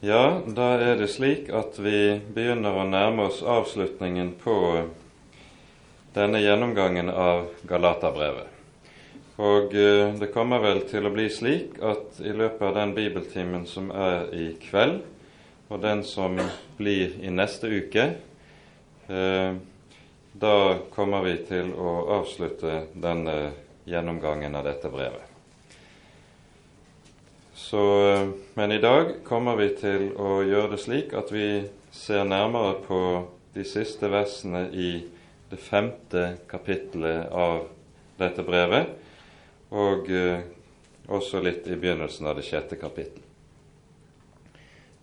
Ja, da er det slik at vi begynner å nærme oss avslutningen på denne gjennomgangen av Galaterbrevet. Og eh, det kommer vel til å bli slik at i løpet av den bibeltimen som er i kveld, og den som blir i neste uke, eh, da kommer vi til å avslutte denne gjennomgangen av dette brevet. Så, eh, men i dag kommer vi til å gjøre det slik at vi ser nærmere på de siste versene i det femte kapittelet av dette brevet, og eh, også litt i begynnelsen av det sjette kapittelet.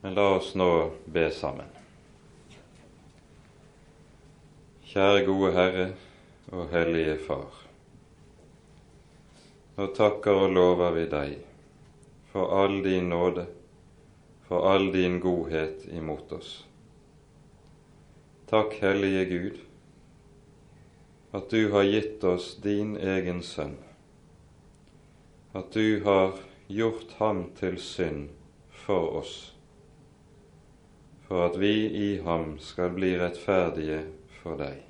Men la oss nå be sammen. Kjære gode Herre og Hellige Far. Nå takker og lover vi deg for all din nåde, for all din godhet imot oss. Takk, Hellige Gud, at du har gitt oss din egen sønn, at du har gjort ham til synd for oss, for at vi i ham skal bli rettferdige for deg.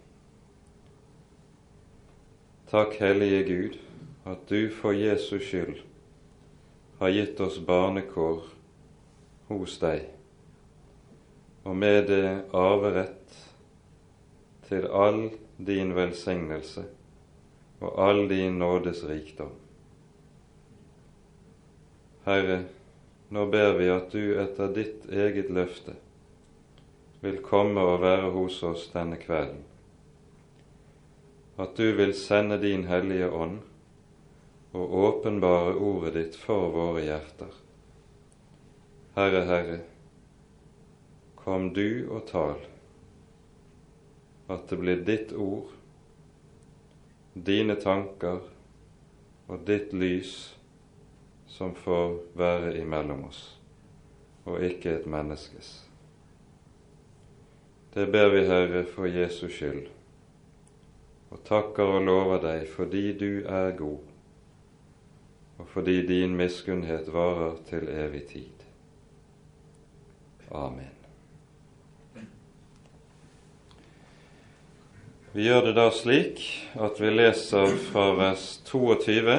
Takk, Hellige Gud, at du for Jesus skyld har gitt oss barnekår hos deg, og med det arverett til all din velsignelse og all din nådes rikdom. Herre, nå ber vi at du etter ditt eget løfte vil komme og være hos oss denne kvelden, at du vil sende din Hellige Ånd og åpenbare ordet ditt for våre hjerter. Herre, Herre, kom du og tal, at det blir ditt ord, dine tanker og ditt lys som får være imellom oss, og ikke et menneskes. Det ber vi, Herre, for Jesus skyld, og takker og lover deg fordi du er god og fordi din miskunnhet varer til evig tid. Amen. Vi gjør det da slik at vi leser fra vers 22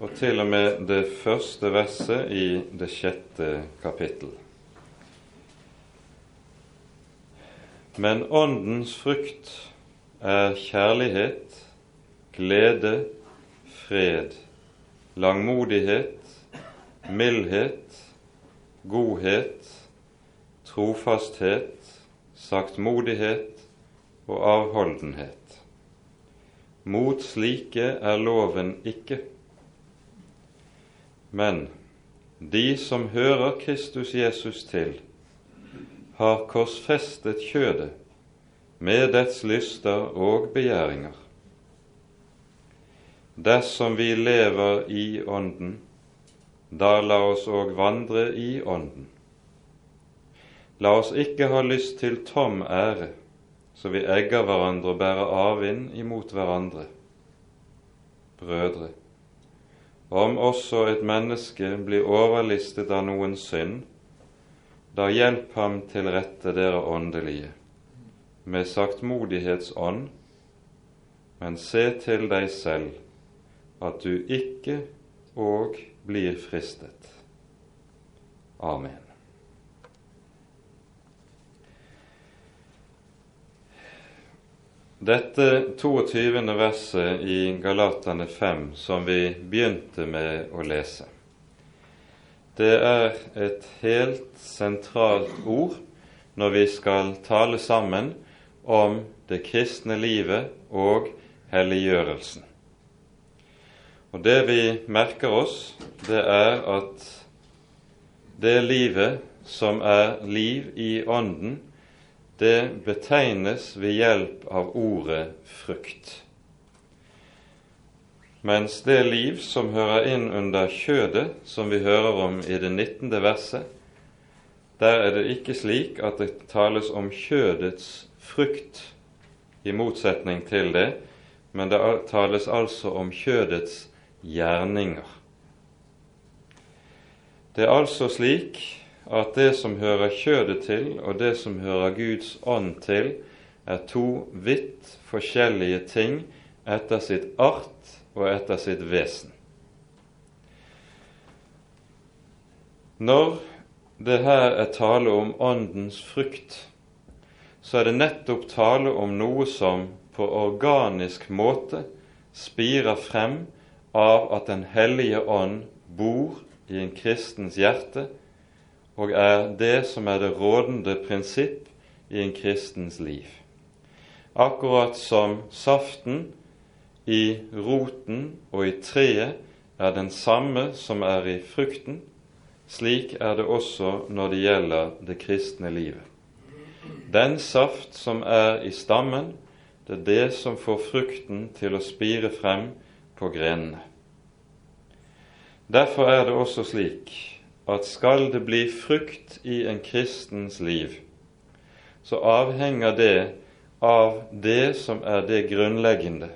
og til og med det første verset i det sjette kapittel. Men Åndens frukt er kjærlighet, glede, fred, langmodighet, mildhet, godhet, trofasthet, saktmodighet og avholdenhet. Mot slike er loven ikke. Men de som hører Kristus Jesus til, har korsfestet kjødet med dets lyster og begjæringer. Dersom vi lever i Ånden, da la oss òg vandre i Ånden. La oss ikke ha lyst til tom ære, så vi egger hverandre og bærer avvind imot hverandre. Brødre, om også et menneske blir overlistet av noen synd, da hjelp ham til rette, dere åndelige, med saktmodighetsånd, men se til deg selv at du ikke òg blir fristet. Amen. Dette 22. verset i Galatane 5 som vi begynte med å lese, det er et helt sentralt ord når vi skal tale sammen om det kristne livet og helliggjørelsen. Og det vi merker oss, det er at det livet som er liv i Ånden, det betegnes ved hjelp av ordet frukt. Mens det liv som hører inn under kjødet, som vi hører om i det 19. verset, der er det ikke slik at det tales om kjødets frukt i motsetning til det, men det tales altså om kjødets gjerninger. Det er altså slik at det som hører kjødet til, og det som hører Guds ånd til, er to vidt forskjellige ting etter sitt art og etter sitt vesen. Når det her er tale om Åndens frukt, så er det nettopp tale om noe som på organisk måte spirer frem av at Den hellige ånd bor i en kristens hjerte, og er det som er det rådende prinsipp i en kristens liv. Akkurat som saften i roten og i treet er den samme som er i frukten, slik er det også når det gjelder det kristne livet. Den saft som er i stammen, det er det som får frukten til å spire frem på grenene. Derfor er det også slik at skal det bli frukt i en kristens liv, så avhenger det av det som er det grunnleggende,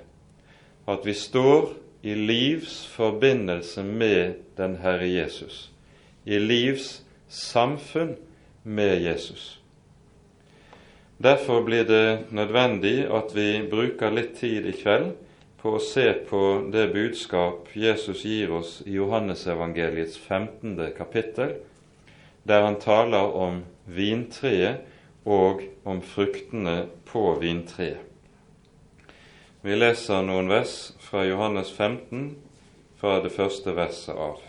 at vi står i livs forbindelse med den Herre Jesus, i livs samfunn med Jesus. Derfor blir det nødvendig at vi bruker litt tid i kveld på å se på det budskap Jesus gir oss i Johannesevangeliets 15. kapittel, der han taler om vintreet og om fruktene på vintreet. Vi leser noen vers fra Johannes 15, fra det første verset av.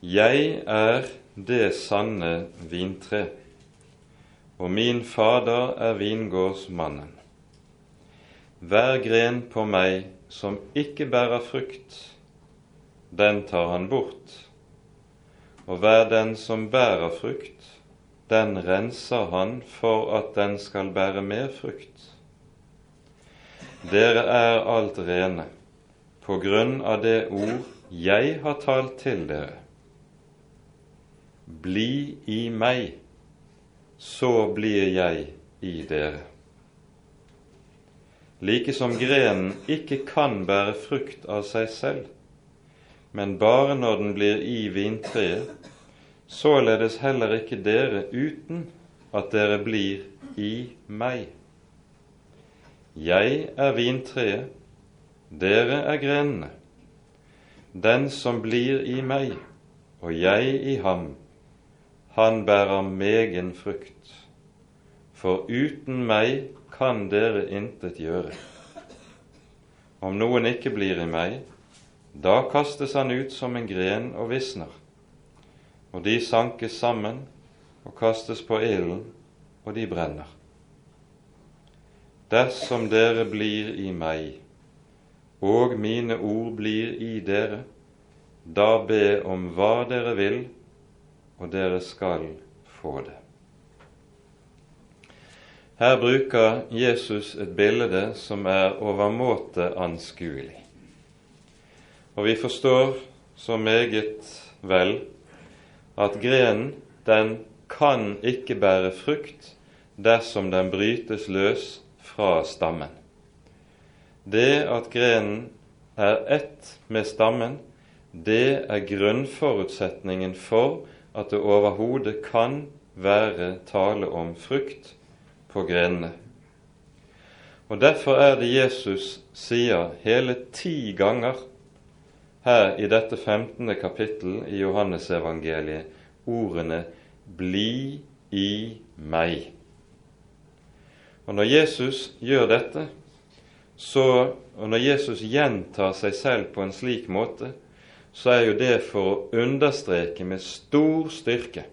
Jeg er det sanne vintre, og min Fader er vingårdsmannen. Hver gren på meg som ikke bærer frukt, den tar han bort, og hver den som bærer frukt, den renser han for at den skal bære mer frukt. Dere er alt rene på grunn av det ord jeg har talt til dere. Bli i meg, så blir jeg i dere. Like som grenen ikke kan bære frukt av seg selv, men bare når den blir i vintreet, således heller ikke dere uten at dere blir i meg. Jeg er vintreet, dere er grenene. Den som blir i meg, og jeg i ham, han bærer megen frukt. For uten meg kan dere intet gjøre. Om noen ikke blir i meg, da kastes han ut som en gren og visner, og de sankes sammen og kastes på ilden, og de brenner. Dersom dere blir i meg, og mine ord blir i dere, da be om hva dere vil, og dere skal få det. Her bruker Jesus et bilde som er overmåte anskuelig. Og vi forstår så meget vel at grenen, den kan ikke bære frukt dersom den brytes løs fra stammen. Det at grenen er ett med stammen, det er grunnforutsetningen for at det overhodet kan være tale om frukt på grenene. Og Derfor er det Jesus sier hele ti ganger her i dette 15. kapittel i Johannesevangeliet ordene 'bli i meg'. Og Når Jesus gjør dette, så, og når Jesus gjentar seg selv på en slik måte, så er jo det for å understreke med stor styrke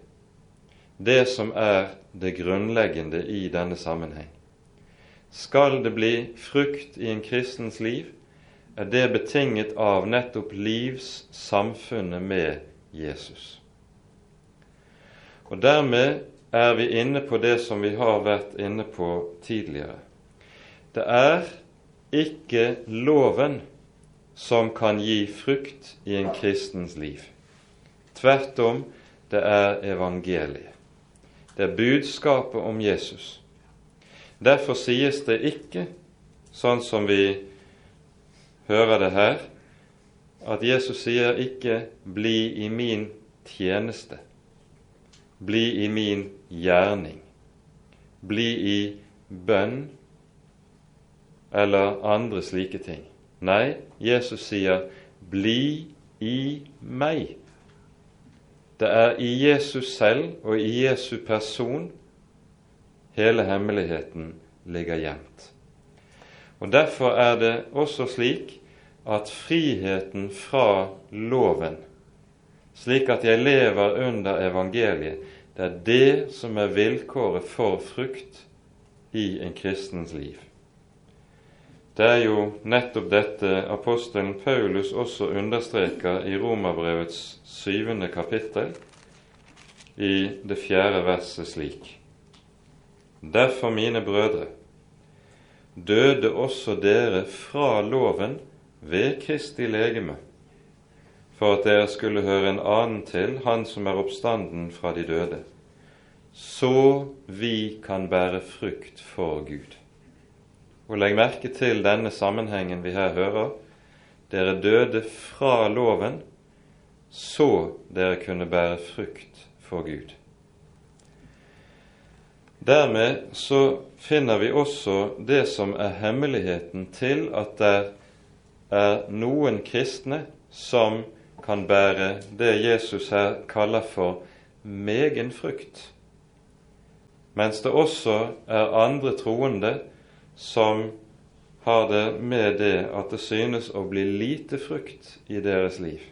det som er det grunnleggende i denne sammenheng. Skal det bli frukt i en kristens liv, er det betinget av nettopp livssamfunnet med Jesus. Og Dermed er vi inne på det som vi har vært inne på tidligere. Det er ikke loven som kan gi frukt i en kristens liv. Tvert om, det er evangeliet. Det er budskapet om Jesus. Derfor sies det ikke, sånn som vi hører det her, at Jesus sier ikke 'bli i min tjeneste, bli i min gjerning, bli i bønn eller andre slike ting. Nei, Jesus sier 'bli i meg'. Det er i Jesus selv og i Jesu person hele hemmeligheten ligger gjemt. Og Derfor er det også slik at friheten fra loven, slik at jeg lever under evangeliet, det er det som er vilkåret for frukt i en kristens liv. Det er jo nettopp dette apostelen Paulus også understreker i Romerbrevets syvende kapittel, i det fjerde verset slik. Derfor, mine brødre, døde også dere fra loven ved Kristi legeme, for at dere skulle høre en annen til, Han som er oppstanden fra de døde, så vi kan bære frukt for Gud. Og legg merke til denne sammenhengen vi her hører. Dere døde fra loven, så dere kunne bære frukt for Gud. Dermed så finner vi også det som er hemmeligheten til at det er noen kristne som kan bære det Jesus her kaller for megen frukt, mens det også er andre troende som har det med det at det synes å bli lite frukt i deres liv.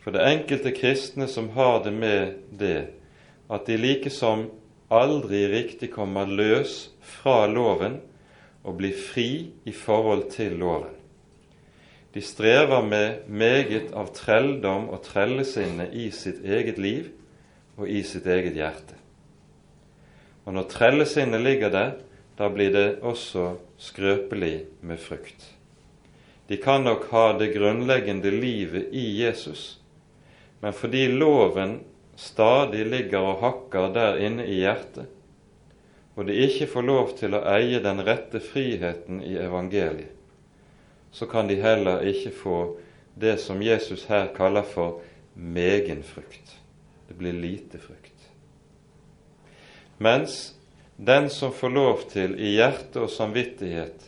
For det enkelte kristne som har det med det at de likesom aldri riktig kommer løs fra loven og blir fri i forhold til loven. De strever med meget av trelldom og trellesinne i sitt eget liv og i sitt eget hjerte. Og når trellesinnet ligger der, da blir det også skrøpelig med frukt. De kan nok ha det grunnleggende livet i Jesus, men fordi loven stadig ligger og hakker der inne i hjertet, og de ikke får lov til å eie den rette friheten i evangeliet, så kan de heller ikke få det som Jesus her kaller for megen frukt. Det blir lite frukt. Mens den som får lov til i hjerte og samvittighet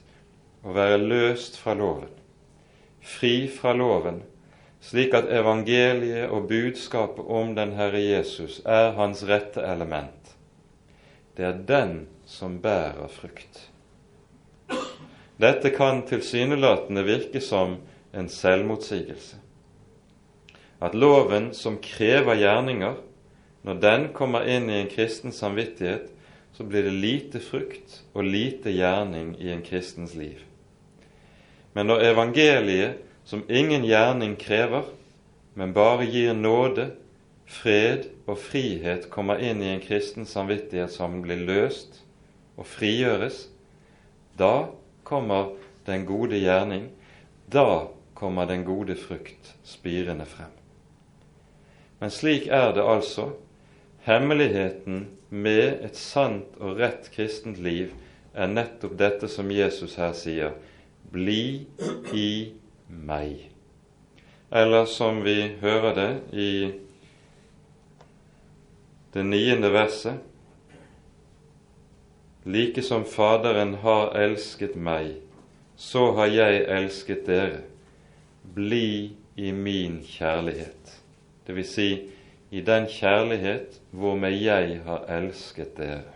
å være løst fra loven, fri fra loven, slik at evangeliet og budskapet om den Herre Jesus er hans rette element. Det er den som bærer frukt. Dette kan tilsynelatende virke som en selvmotsigelse. At loven som krever gjerninger, når den kommer inn i en kristen samvittighet, så blir det lite frukt og lite gjerning i en kristens liv. Men når evangeliet, som ingen gjerning krever, men bare gir nåde, fred og frihet, kommer inn i en kristen samvittighet som blir løst og frigjøres, da kommer den gode gjerning, da kommer den gode frukt spirende frem. Men slik er det altså. Hemmeligheten med et sant og rett kristent liv er nettopp dette som Jesus her sier bli i meg. Eller som vi hører det i det niende verset Like som Faderen har elsket meg, så har jeg elsket dere. Bli i min kjærlighet. Det vil si, i den kjærlighet hvormed jeg har elsket dere.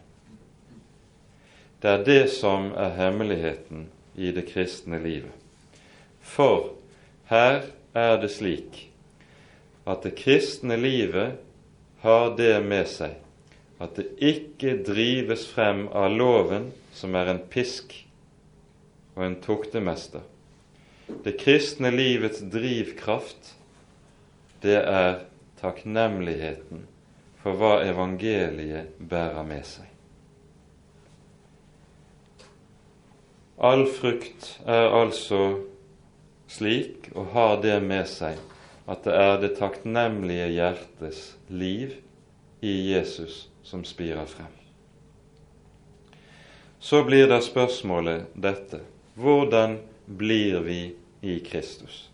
Det er det som er hemmeligheten i det kristne livet. For her er det slik at det kristne livet har det med seg at det ikke drives frem av loven, som er en pisk og en tuktemester. Det kristne livets drivkraft, det er takknemligheten for hva evangeliet bærer med seg. All frukt er altså slik og har det med seg at det er det takknemlige hjertes liv i Jesus som spirer frem. Så blir da spørsmålet dette hvordan blir vi i Kristus?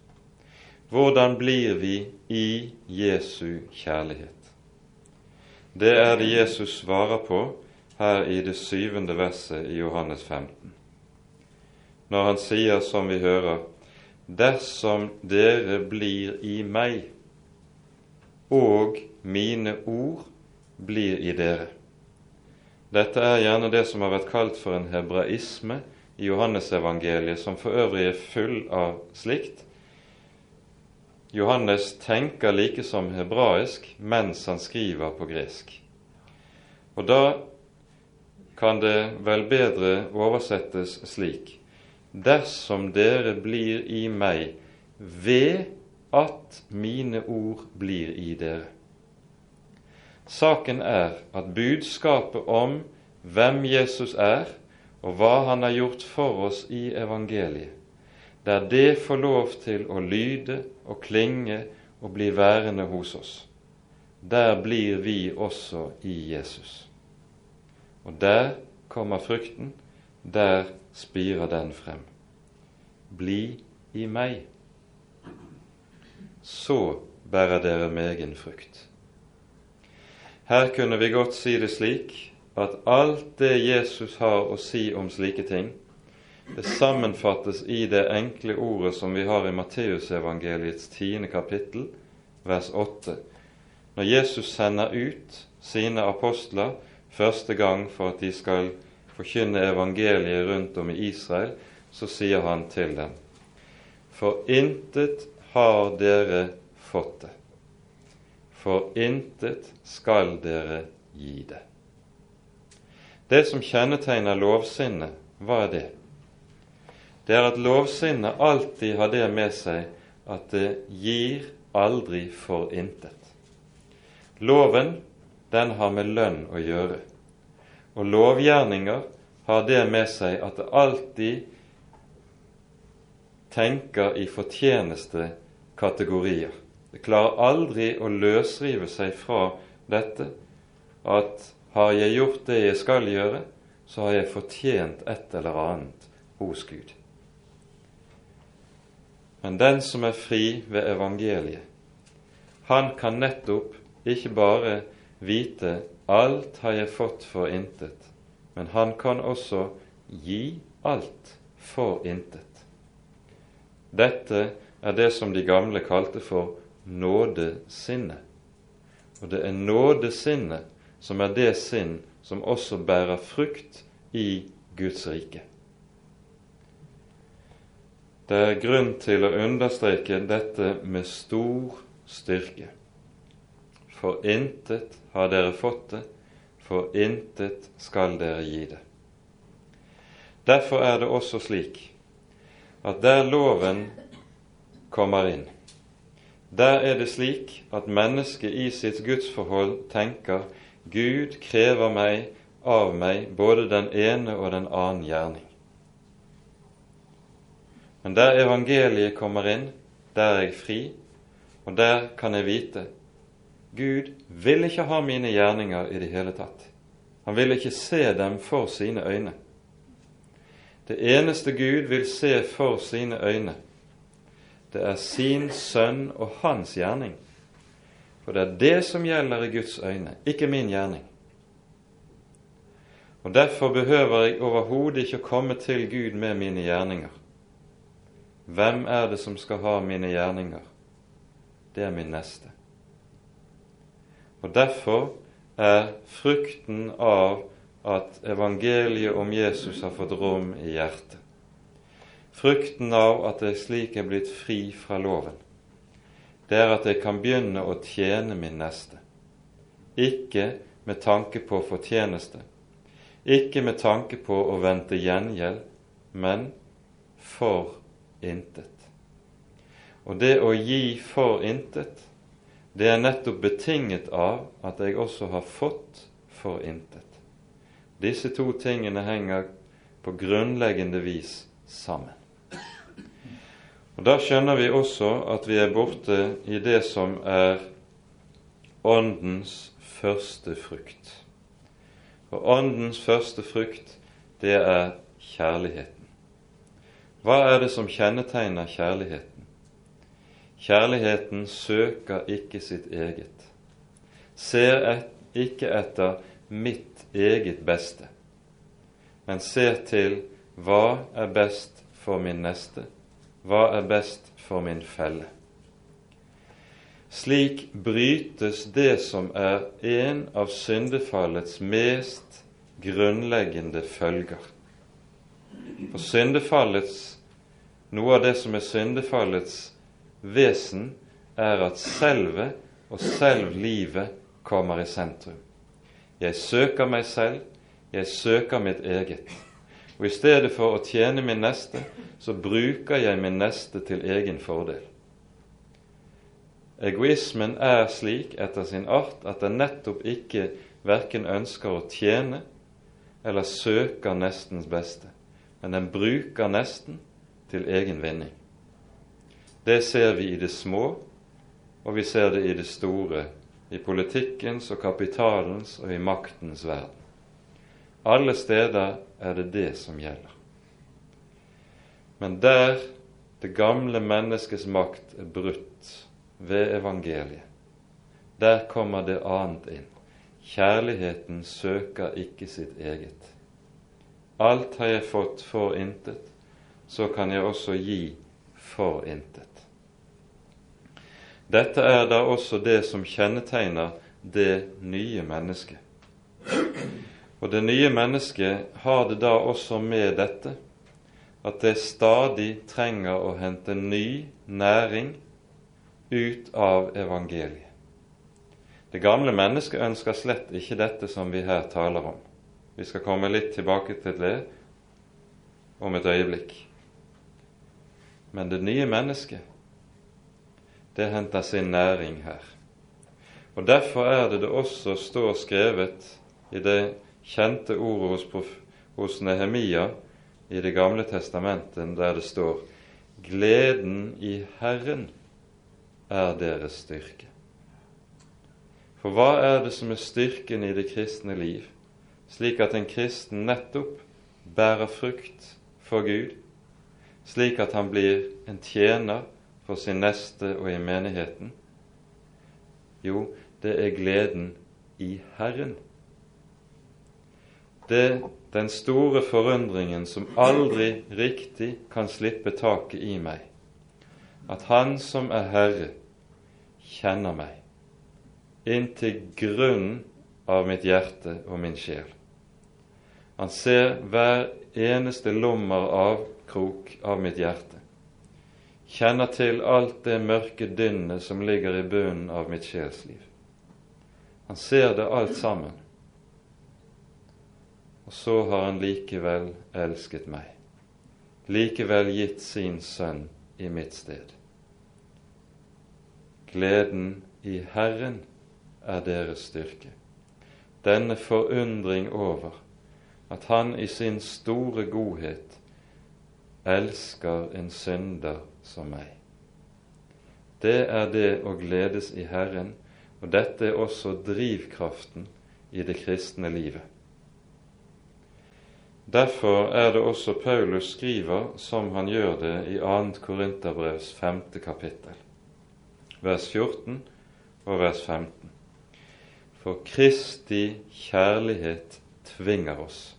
Hvordan blir vi i Jesu kjærlighet? Det er det Jesus svarer på her i det syvende verset i Johannes 15, når han sier, som vi hører, dersom dere blir i meg, og mine ord blir i dere. Dette er gjerne det som har vært kalt for en hebraisme i Johannesevangeliet, som for øvrig er full av slikt. Johannes tenker like som hebraisk mens han skriver på gresk. Og da kan det vel bedre oversettes slik dersom dere blir i meg ved at mine ord blir i dere. Saken er at budskapet om hvem Jesus er, og hva han har gjort for oss i evangeliet, der det får lov til å lyde og klinge og bli værende hos oss, der blir vi også i Jesus. Og der kommer frukten, der spirer den frem. Bli i meg, så bærer dere megen frukt. Her kunne vi godt si det slik at alt det Jesus har å si om slike ting, det sammenfattes i det enkle ordet som vi har i Matteusevangeliets tiende kapittel, vers 8. Når Jesus sender ut sine apostler første gang for at de skal forkynne evangeliet rundt om i Israel, så sier han til dem For intet har dere fått det, for intet skal dere gi det. Det som kjennetegner lovsinnet, hva er det? Det er at lovsinnet alltid har det med seg at det gir aldri for intet. Loven, den har med lønn å gjøre. Og lovgjerninger har det med seg at det alltid tenker i fortjeneste kategorier. Det klarer aldri å løsrive seg fra dette at har jeg gjort det jeg skal gjøre, så har jeg fortjent et eller annet hos Gud. Men den som er fri ved evangeliet, han kan nettopp ikke bare vite alt har jeg fått for intet, men han kan også gi alt for intet. Dette er det som de gamle kalte for nådesinnet. Og det er nådesinnet som er det sinn som også bærer frukt i Guds rike. Det er grunn til å understreke dette med stor styrke. For intet har dere fått det, for intet skal dere gi det. Derfor er det også slik at der loven kommer inn, der er det slik at mennesket i sitt gudsforhold tenker Gud krever meg av meg både den ene og den annen gjerning. Men der evangeliet kommer inn, der er jeg fri, og der kan jeg vite Gud vil ikke ha mine gjerninger i det hele tatt. Han vil ikke se dem for sine øyne. Det eneste Gud vil se for sine øyne, det er sin sønn og hans gjerning. For det er det som gjelder i Guds øyne, ikke min gjerning. Og Derfor behøver jeg overhodet ikke å komme til Gud med mine gjerninger. Hvem er det som skal ha mine gjerninger? Det er min neste. Og Derfor er frukten av at evangeliet om Jesus har fått rom i hjertet. Frukten av at jeg slik er blitt fri fra loven, det er at jeg kan begynne å tjene min neste. Ikke med tanke på fortjeneste, ikke med tanke på å vente gjengjeld, men for intet. Og det å gi for intet, det er nettopp betinget av at jeg også har fått for intet. Disse to tingene henger på grunnleggende vis sammen. Og Da skjønner vi også at vi er borte i det som er Åndens første frukt. Og Åndens første frukt, det er kjærligheten. Hva er det som kjennetegner kjærligheten? Kjærligheten søker ikke sitt eget, ser et, ikke etter mitt eget beste, men ser til hva er best for min neste, hva er best for min felle. Slik brytes det som er en av syndefallets mest grunnleggende følger. For syndefallets Noe av det som er syndefallets vesen, er at selvet og selvlivet kommer i sentrum. Jeg søker meg selv, jeg søker mitt eget. Og i stedet for å tjene min neste, så bruker jeg min neste til egen fordel. Egoismen er slik etter sin art at den nettopp ikke verken ønsker å tjene eller søker nestens beste, men den bruker nesten til egen vinning. Det ser vi i det små, og vi ser det i det store, i politikkens og kapitalens og i maktens verden. Alle steder er det det som gjelder. Men der det gamle menneskets makt er brutt ved evangeliet. Der kommer det annet inn. Kjærligheten søker ikke sitt eget. Alt har jeg fått for intet, så kan jeg også gi for intet. Dette er da også det som kjennetegner det nye mennesket. Og det nye mennesket har det da også med dette at det stadig trenger å hente ny næring ut av evangeliet. Det gamle mennesket ønsker slett ikke dette som vi her taler om. Vi skal komme litt tilbake til det om et øyeblikk. Men det nye mennesket, det henter sin næring her. Og Derfor er det det også står skrevet i det kjente ordet hos, hos Nehemia i Det gamle testamentet, der det står 'Gleden i Herren' er deres styrke. For hva er det som er styrken i det kristne liv, slik at en kristen nettopp bærer frukt for Gud, slik at han blir en tjener for sin neste og i menigheten? Jo, det er gleden i Herren. Det den store forundringen som aldri riktig kan slippe taket i meg, at Han som er Herre, kjenner meg inn til grunnen av mitt hjerte og min sjel. Han ser hver eneste lommer av krok av mitt hjerte, kjenner til alt det mørke dynnet som ligger i bunnen av mitt sjelsliv. Han ser det alt sammen. Og så har han likevel elsket meg, likevel gitt sin sønn i mitt sted. Gleden i Herren er deres styrke. Denne forundring over at Han i sin store godhet elsker en synder som meg. Det er det å gledes i Herren, og dette er også drivkraften i det kristne livet. Derfor er det også Paulus skriver som han gjør det i 2. Korinterbrevs 5. kapittel vers 14 og vers 15. For Kristi kjærlighet tvinger oss.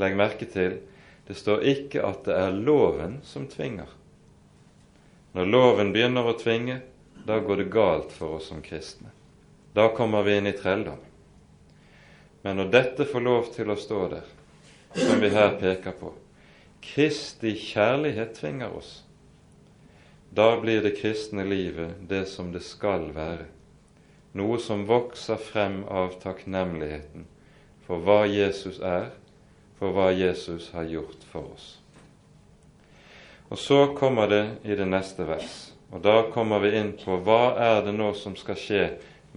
Legg merke til det står ikke at det er loven som tvinger. Når loven begynner å tvinge, da går det galt for oss som kristne. Da kommer vi inn i trelldom. Men når dette får lov til å stå der, som vi her peker på Kristi kjærlighet tvinger oss, da blir det kristne livet det som det skal være, noe som vokser frem av takknemligheten for hva Jesus er, for hva Jesus har gjort for oss. Og så kommer det i det neste vers, og da kommer vi inn på hva er det nå som skal skje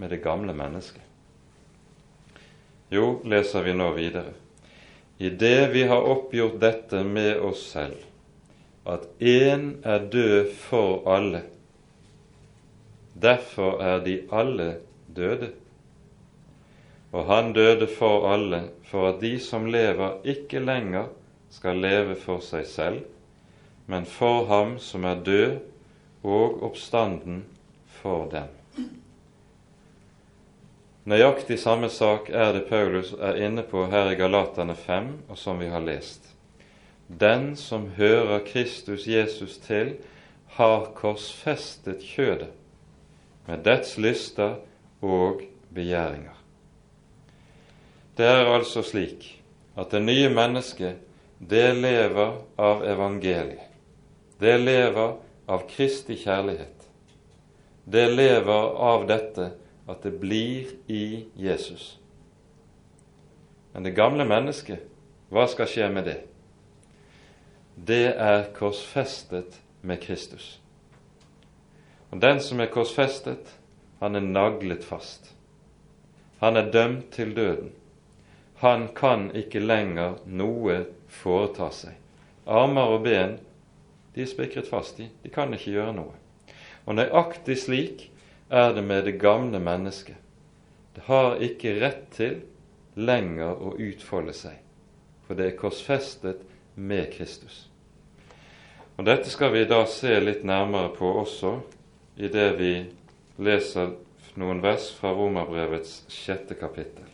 med det gamle mennesket. Jo, leser vi nå videre. I det vi har oppgjort dette med oss selv, at én er død for alle. Derfor er de alle døde. Og han døde for alle, for at de som lever, ikke lenger skal leve for seg selv, men for ham som er død og oppstanden for dem. Nøyaktig samme sak er det Paulus er inne på her i Galaterne 5, og som vi har lest. Den som hører Kristus Jesus til, har korsfestet kjødet med dets lyster og begjæringer. Det er altså slik at det nye mennesket, det lever av evangeliet. Det lever av Kristi kjærlighet. Det lever av dette at det blir i Jesus. Men det gamle mennesket, hva skal skje med det? Det er korsfestet med Kristus. Og den som er korsfestet, han er naglet fast. Han er dømt til døden. Han kan ikke lenger noe foreta seg. Armer og ben de er spikret fast i. De kan ikke gjøre noe. Og nøyaktig slik er det med det gamle mennesket. Det har ikke rett til lenger å utfolde seg, for det er korsfestet med Kristus. Og Dette skal vi da se litt nærmere på også i det vi leser noen vers fra Romerbrevets sjette kapittel.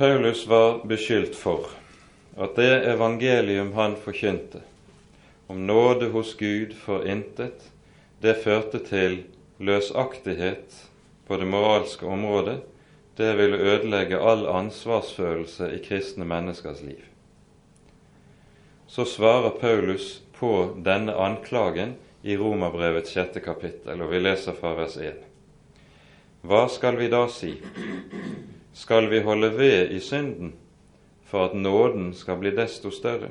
Paulus var beskyldt for at det evangelium han forkynte, om nåde hos Gud for intet, det førte til løsaktighet på det moralske området. Det ville ødelegge all ansvarsfølelse i kristne menneskers liv. Så svarer Paulus på denne anklagen i Romerbrevets sjette kapittel, og vi leser fra vers 1. Hva skal vi da si? Skal vi holde ved i synden for at nåden skal bli desto større?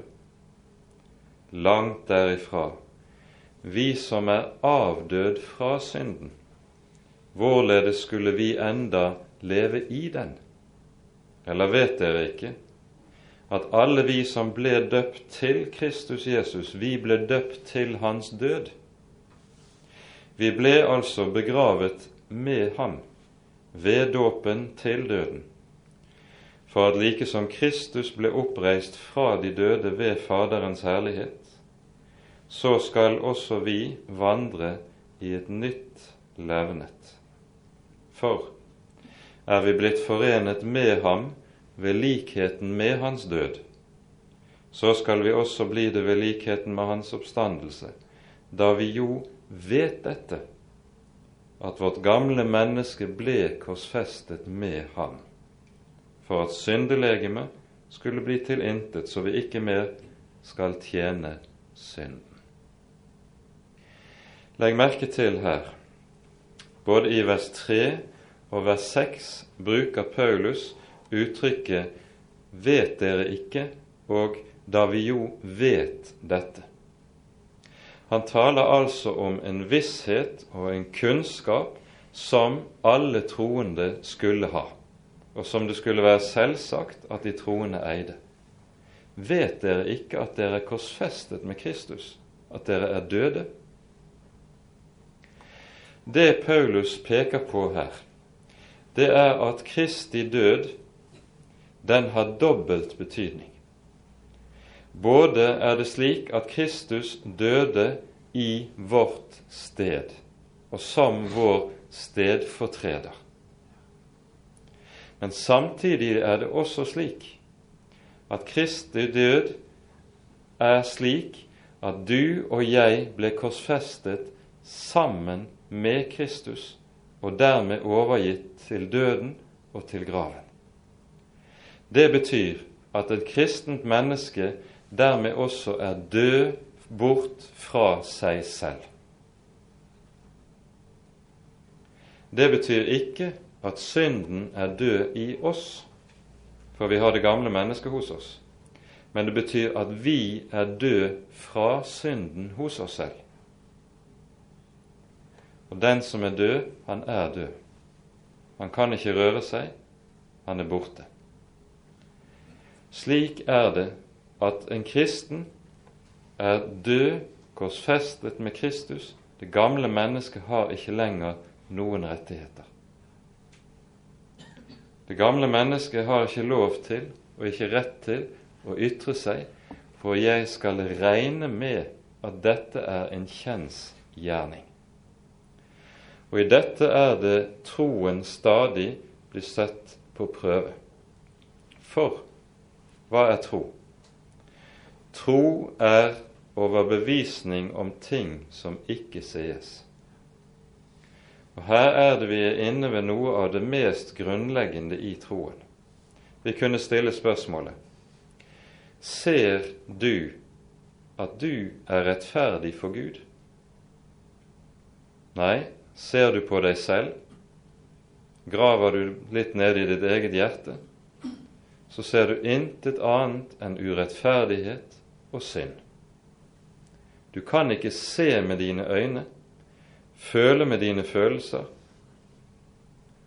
Langt derifra. Vi som er avdød fra synden, hvorledes skulle vi enda leve i den? Eller vet dere ikke at alle vi som ble døpt til Kristus Jesus, vi ble døpt til hans død? Vi ble altså begravet med ham ved dåpen til døden, for at like som Kristus ble oppreist fra de døde ved Faderens herlighet, så skal også vi vandre i et nytt levnet. For er vi blitt forenet med ham ved likheten med hans død, så skal vi også bli det ved likheten med hans oppstandelse, da vi jo vet dette at vårt gamle menneske ble korsfestet med ham, for at syndelegemet skulle bli til intet, så vi ikke mer skal tjene synden. Legg merke til her, både i vers 3 og vers 6 bruker Paulus uttrykket 'vet dere ikke' og 'da vi jo vet dette'. Han taler altså om en visshet og en kunnskap som alle troende skulle ha, og som det skulle være selvsagt at de troende eide. Vet dere ikke at dere er korsfestet med Kristus, at dere er døde? Det Paulus peker på her, det er at Kristi død, den har dobbelt betydning. Både er det slik at Kristus døde i vårt sted, og som vår stedfortreder. Men samtidig er det også slik at Kristi død er slik at du og jeg ble korsfestet sammen med Kristus, og dermed overgitt til døden og til graven. Det betyr at et kristent menneske dermed også er død bort fra seg selv. Det betyr ikke at synden er død i oss, for vi har det gamle mennesket hos oss. Men det betyr at vi er død fra synden hos oss selv. Og den som er død, han er død. Han kan ikke røre seg, han er borte. Slik er det at en kristen er død, korsfestet med Kristus. Det gamle mennesket har ikke lenger noen rettigheter. Det gamle mennesket har ikke lov til og ikke rett til å ytre seg, for jeg skal regne med at dette er en kjensgjerning. Og i dette er det troen stadig blir sett på prøve. For hva er tro? Tro er overbevisning om ting som ikke sies. Og Her er det vi er inne ved noe av det mest grunnleggende i troen. Vi kunne stille spørsmålet Ser du at du er rettferdig for Gud? Nei, ser du på deg selv? Graver du litt ned i ditt eget hjerte, så ser du intet annet enn urettferdighet og synd. Du kan ikke se med dine øyne, føle med dine følelser,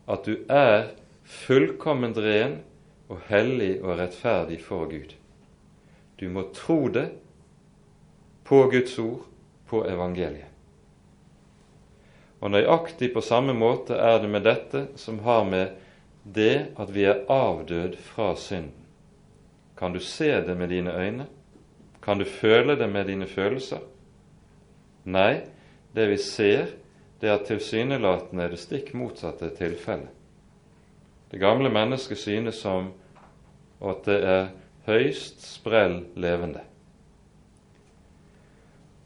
at du er fullkomment ren og hellig og rettferdig for Gud. Du må tro det på Guds ord, på evangeliet. Og nøyaktig på samme måte er det med dette som har med det at vi er avdød fra synden. Kan du se det med dine øyne? Kan du føle det med dine følelser? Nei, det vi ser, det er tilsynelatende det stikk motsatte tilfellet. Det gamle mennesket synes som at det er høyst sprell levende.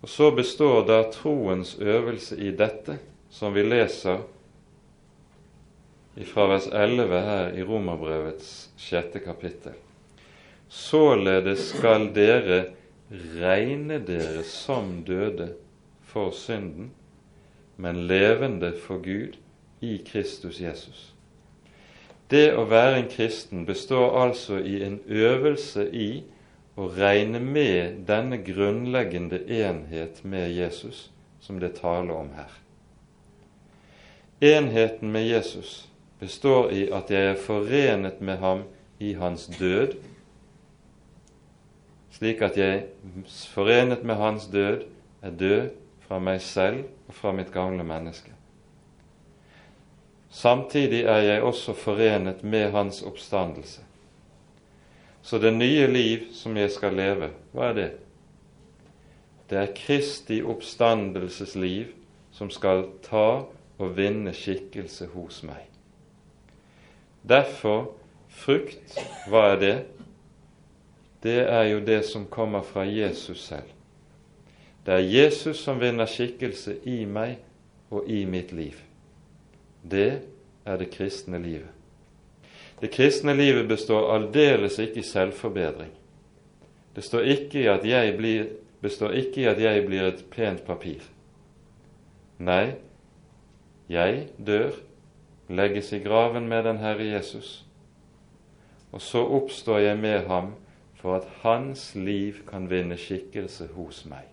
Og Så består da troens øvelse i dette, som vi leser fra vers 11 her i Romerbrevets sjette kapittel. Således skal dere regne dere som døde for synden, men levende for Gud i Kristus Jesus. Det å være en kristen består altså i en øvelse i å regne med denne grunnleggende enhet med Jesus som det taler om her. Enheten med Jesus består i at jeg er forenet med ham i hans død, slik at jeg forenet med hans død er død fra meg selv og fra mitt gamle menneske. Samtidig er jeg også forenet med hans oppstandelse. Så det nye liv som jeg skal leve, hva er det? Det er Kristi oppstandelsesliv som skal ta og vinne skikkelse hos meg. Derfor frukt, hva er det? Det er jo det som kommer fra Jesus selv. Det er Jesus som vinner skikkelse i meg og i mitt liv. Det er det kristne livet. Det kristne livet består aldeles ikke i selvforbedring. Det står ikke i at jeg blir, består ikke i at jeg blir et pent papir. Nei, jeg dør, legges i graven med den Herre Jesus, og så oppstår jeg med ham for at hans liv kan vinne skikkelse hos meg.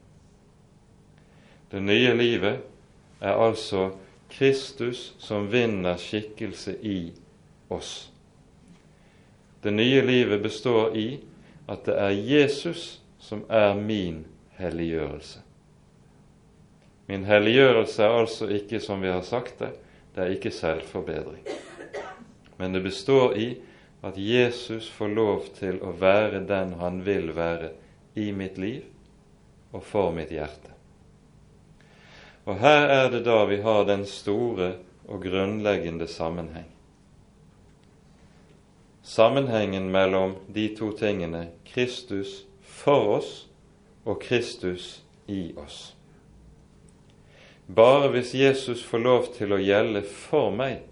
Det nye livet er altså Kristus som vinner skikkelse i oss. Det nye livet består i at det er Jesus som er min helliggjørelse. Min helliggjørelse er altså ikke, som vi har sagt det, det er ikke selvforbedring. Men det består i at Jesus får lov til å være den han vil være i mitt liv og for mitt hjerte. Og her er det da vi har den store og grunnleggende sammenheng. Sammenhengen mellom de to tingene Kristus for oss og Kristus i oss. Bare hvis Jesus får lov til å gjelde for meg,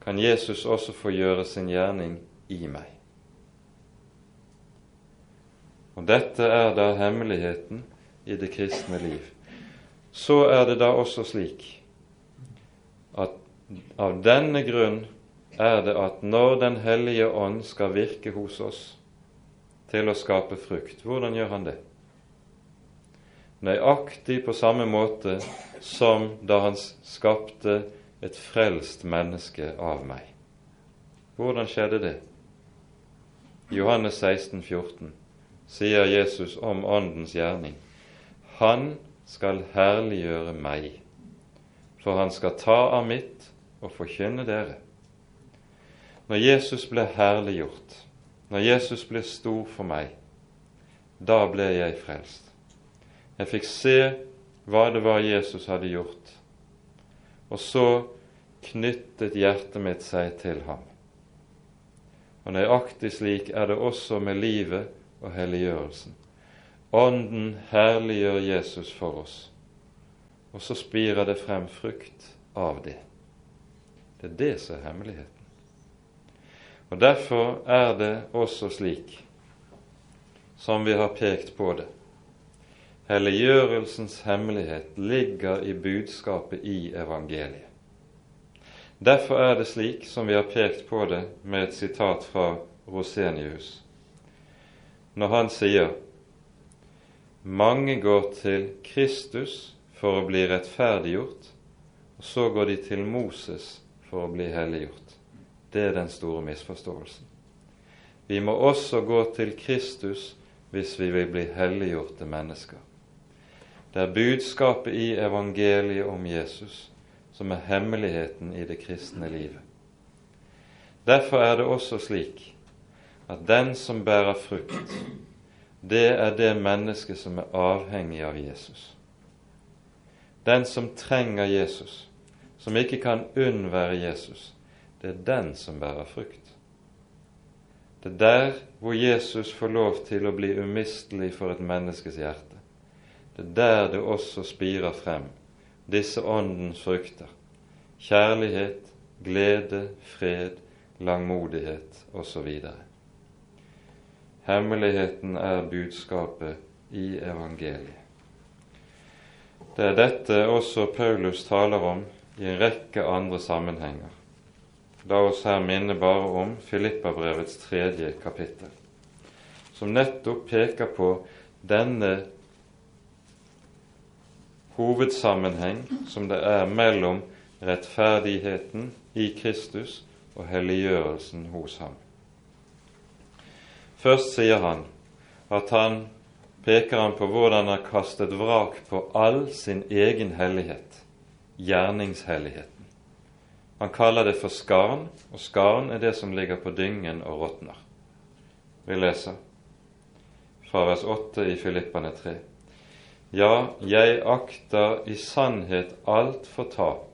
kan Jesus også få gjøre sin gjerning i meg. Og dette er da hemmeligheten i det kristne liv så er det da også slik at av denne grunn er det at når Den hellige ånd skal virke hos oss til å skape frukt, hvordan gjør han det? Nøyaktig på samme måte som da han skapte et frelst menneske av meg. Hvordan skjedde det? Johannes 16, 14 sier Jesus om Åndens gjerning. Han skal herliggjøre meg, for han skal ta av mitt og forkynne dere. Når Jesus ble herliggjort, når Jesus ble stor for meg, da ble jeg frelst. Jeg fikk se hva det var Jesus hadde gjort, og så knyttet hjertet mitt seg til ham. Og nøyaktig slik er det også med livet og helliggjørelsen. Ånden herliggjør Jesus for oss, og så spirer det frem frukt av det. Det er det som er hemmeligheten. Og Derfor er det også slik som vi har pekt på det. Helliggjørelsens hemmelighet ligger i budskapet i evangeliet. Derfor er det slik som vi har pekt på det med et sitat fra Rosenius, når han sier mange går til Kristus for å bli rettferdiggjort, og så går de til Moses for å bli helliggjort. Det er den store misforståelsen. Vi må også gå til Kristus hvis vi vil bli helliggjorte mennesker. Det er budskapet i evangeliet om Jesus som er hemmeligheten i det kristne livet. Derfor er det også slik at den som bærer frukt, det er det mennesket som er avhengig av Jesus. Den som trenger Jesus, som ikke kan unnvære Jesus, det er den som bærer frukt. Det er der hvor Jesus får lov til å bli umistelig for et menneskes hjerte. Det er der det også spirer frem disse åndens frukter kjærlighet, glede, fred, langmodighet osv. Hemmeligheten er budskapet i evangeliet. Det er dette også Paulus taler om i en rekke andre sammenhenger. La oss her minne bare om Filippabrevets tredje kapittel, som nettopp peker på denne hovedsammenheng som det er mellom rettferdigheten i Kristus og helliggjørelsen hos ham. Først sier han at han peker han på hvordan han har kastet vrak på all sin egen hellighet, gjerningshelligheten. Han kaller det for skarn, og skarn er det som ligger på dyngen og råtner. Vi leser fra vers 8 i Filippane 3. Ja, jeg akter i sannhet alt for tap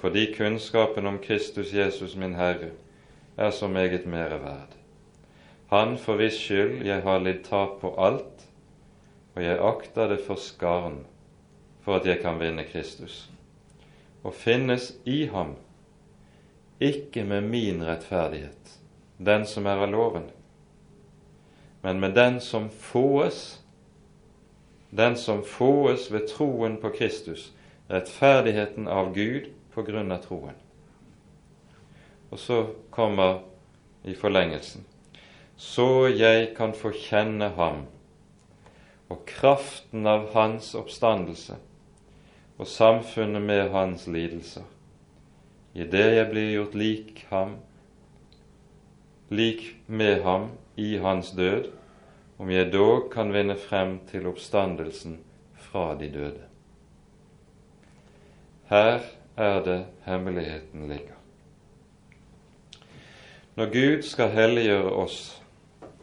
fordi kunnskapen om Kristus Jesus min Herre er så meget mere verd. Han for hvis skyld jeg har lidd tap på alt, og jeg akter det for skarn for at jeg kan vinne Kristus, og finnes i ham, ikke med min rettferdighet, den som er av loven, men med den som fåes, den som fåes ved troen på Kristus, rettferdigheten av Gud på grunn av troen. Og så kommer i forlengelsen så jeg kan få kjenne ham og kraften av hans oppstandelse og samfunnet med hans lidelser, idet jeg blir gjort lik ham, lik med ham i hans død, om jeg dog kan vinne frem til oppstandelsen fra de døde. Her er det hemmeligheten ligger. Når Gud skal helliggjøre oss,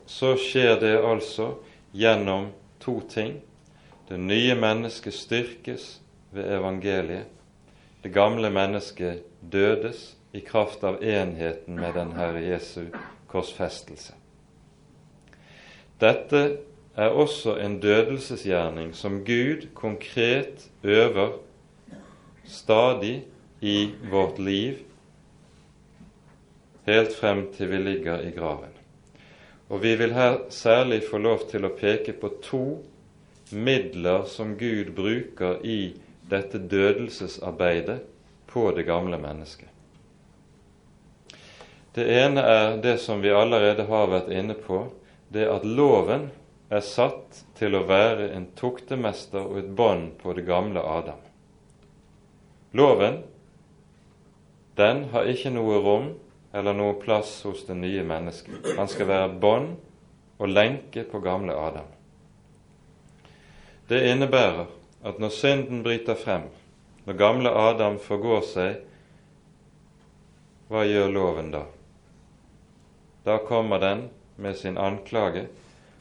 så skjer det altså gjennom to ting. Det nye mennesket styrkes ved evangeliet. Det gamle mennesket dødes i kraft av enheten med den Herre Jesu korsfestelse. Dette er også en dødelsesgjerning som Gud konkret øver stadig i vårt liv helt frem til vi ligger i graven. Og vi vil her særlig få lov til å peke på to midler som Gud bruker i dette dødelsesarbeidet på det gamle mennesket. Det ene er det som vi allerede har vært inne på, det at loven er satt til å være en tuktemester og et bånd på det gamle Adam. Loven den har ikke noe rom eller noe plass hos det nye mennesket. Han skal være bånd og lenke på gamle Adam. Det innebærer at når synden bryter frem, Når gamle Adam forgår seg, hva gjør loven da? Da kommer den med sin anklage,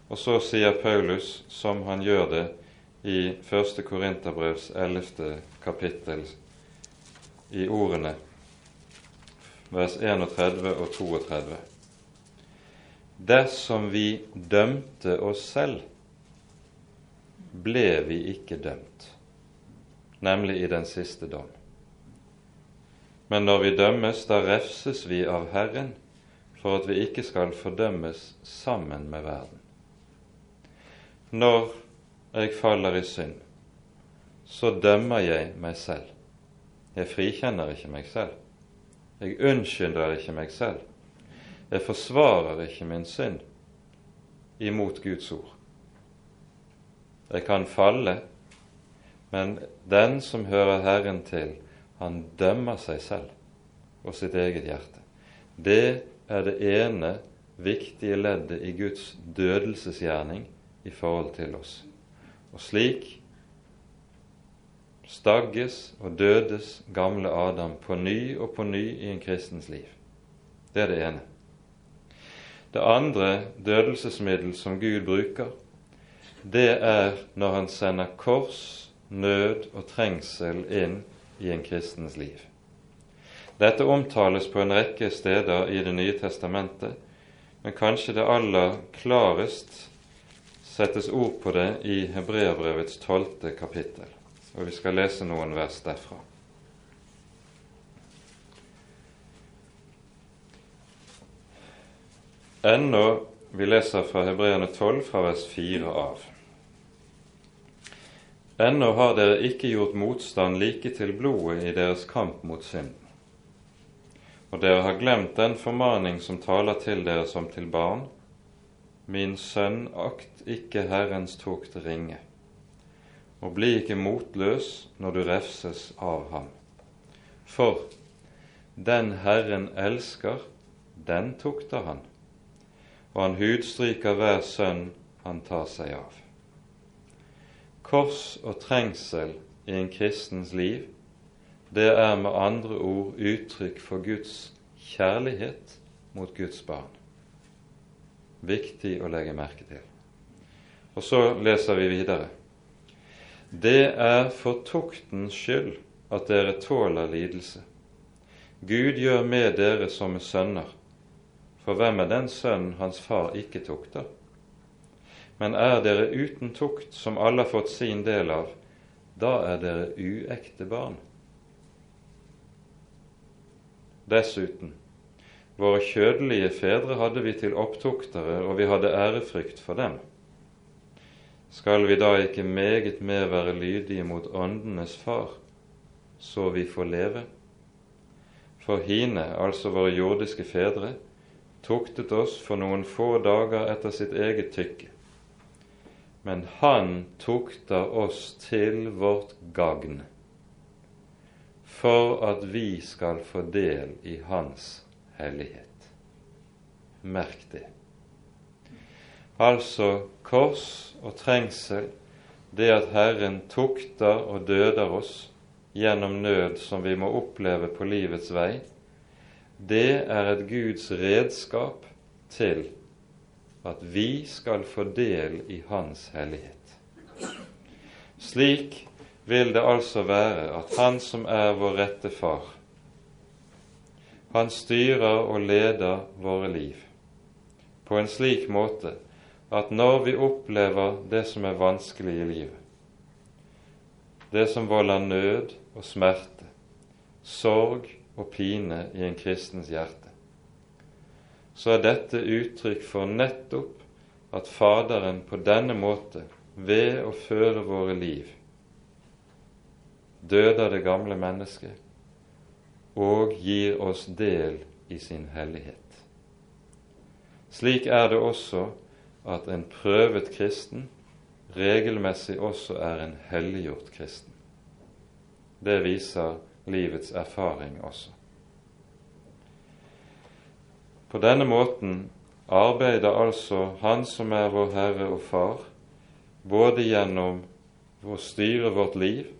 og så sier Paulus, som han gjør det i 1. Korinterbrevs 11. kapittel, i ordene vers 31 og 32. Dersom vi dømte oss selv, ble vi ikke dømt, nemlig i den siste dom. Men når vi dømmes, da refses vi av Herren for at vi ikke skal fordømmes sammen med verden. Når jeg faller i synd, så dømmer jeg meg selv. Jeg frikjenner ikke meg selv. Jeg unnskylder ikke meg selv. Jeg forsvarer ikke min synd imot Guds ord. Jeg kan falle, men den som hører Herren til, han dømmer seg selv og sitt eget hjerte. Det er det ene viktige leddet i Guds dødelsesgjerning i forhold til oss. Og slik stagges og dødes gamle Adam på ny og på ny i en kristens liv. Det er det ene. Det andre dødelsesmiddel som Gud bruker, det er når han sender kors, nød og trengsel inn i en kristens liv. Dette omtales på en rekke steder i Det nye testamentet, men kanskje det aller klarest settes ord på det i Hebreabrevets tolvte kapittel og vi skal lese noen vers derfra. Ennå vi leser fra Hebreane 12, fra vers 4 av. Ennå har dere ikke gjort motstand like til blodet i deres kamp mot synden. Og dere har glemt den formaning som taler til dere som til barn. Min sønn, akt ikke Herrens tukt ringe og bli ikke motløs når du refses av ham. For den Herren elsker, den tukter han, og han hudstryker hver sønn han tar seg av. Kors og trengsel i en kristens liv, det er med andre ord uttrykk for Guds kjærlighet mot Guds barn. Viktig å legge merke til. Og så leser vi videre. Det er for tuktens skyld at dere tåler lidelse. Gud gjør med dere som sønner, for hvem er den sønn hans far ikke tukter? Men er dere uten tukt, som alle har fått sin del av, da er dere uekte barn. Dessuten, våre kjødelige fedre hadde vi til opptuktere, og vi hadde ærefrykt for dem skal vi da ikke meget mer være lydige mot åndenes far, så vi får leve? For hine, altså våre jordiske fedre, tuktet oss for noen få dager etter sitt eget tykke. Men Han tukter oss til vårt gagn, for at vi skal få del i Hans hellighet. Merk det. Altså kors og trengsel, det at Herren tukter og døder oss gjennom nød som vi må oppleve på livets vei, det er et Guds redskap til at vi skal få del i Hans hellighet. Slik vil det altså være at Han som er vår rette Far, han styrer og leder våre liv på en slik måte at når vi opplever det som er vanskelig i livet, det som volder nød og smerte, sorg og pine i en kristens hjerte, så er dette uttrykk for nettopp at Faderen på denne måte, ved å føre våre liv, døder det gamle mennesket og gir oss del i sin hellighet. Slik er det også at en prøvet kristen regelmessig også er en helliggjort kristen. Det viser livets erfaring også. På denne måten arbeider altså Han som er vår Herre og Far, både gjennom å styre vårt liv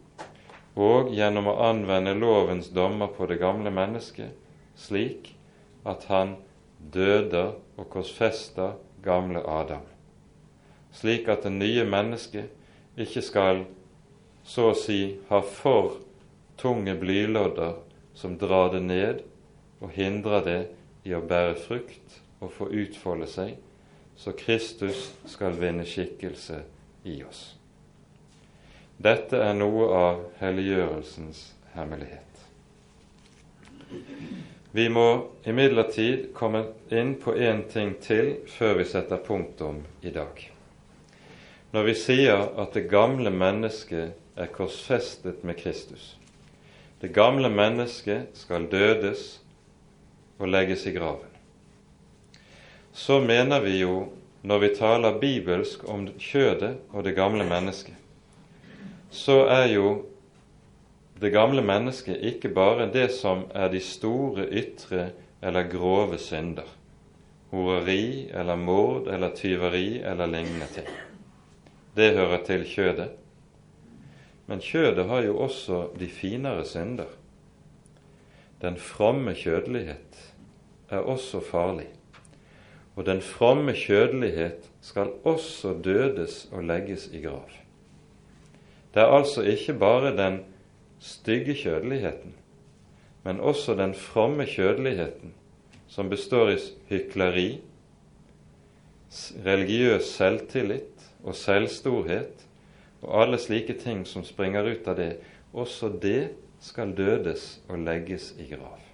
og gjennom å anvende lovens dommer på det gamle mennesket, slik at han døder og korsfester gamle Adam, slik at det nye mennesket ikke skal så å si ha for tunge blylodder som drar det ned og hindrer det i å bære frukt og få utfolde seg, så Kristus skal vinne skikkelse i oss. Dette er noe av helliggjørelsens hemmelighet. Vi må imidlertid komme inn på én ting til før vi setter punktum i dag. Når vi sier at det gamle mennesket er korsfestet med Kristus, det gamle mennesket skal dødes og legges i graven, så mener vi jo når vi taler bibelsk om kjødet og det gamle mennesket, så er jo det gamle mennesket ikke bare det som er de store ytre eller grove synder, horeri eller mord eller tyveri eller lignende ting. Det hører til kjødet. Men kjødet har jo også de finere synder. Den fromme kjødelighet er også farlig, og den fromme kjødelighet skal også dødes og legges i grav. Det er altså ikke bare den stygge kjødeligheten, men også den fromme kjødeligheten, som består i hykleri, religiøs selvtillit og selvstorhet og alle slike ting som springer ut av det, også det skal dødes og legges i grav.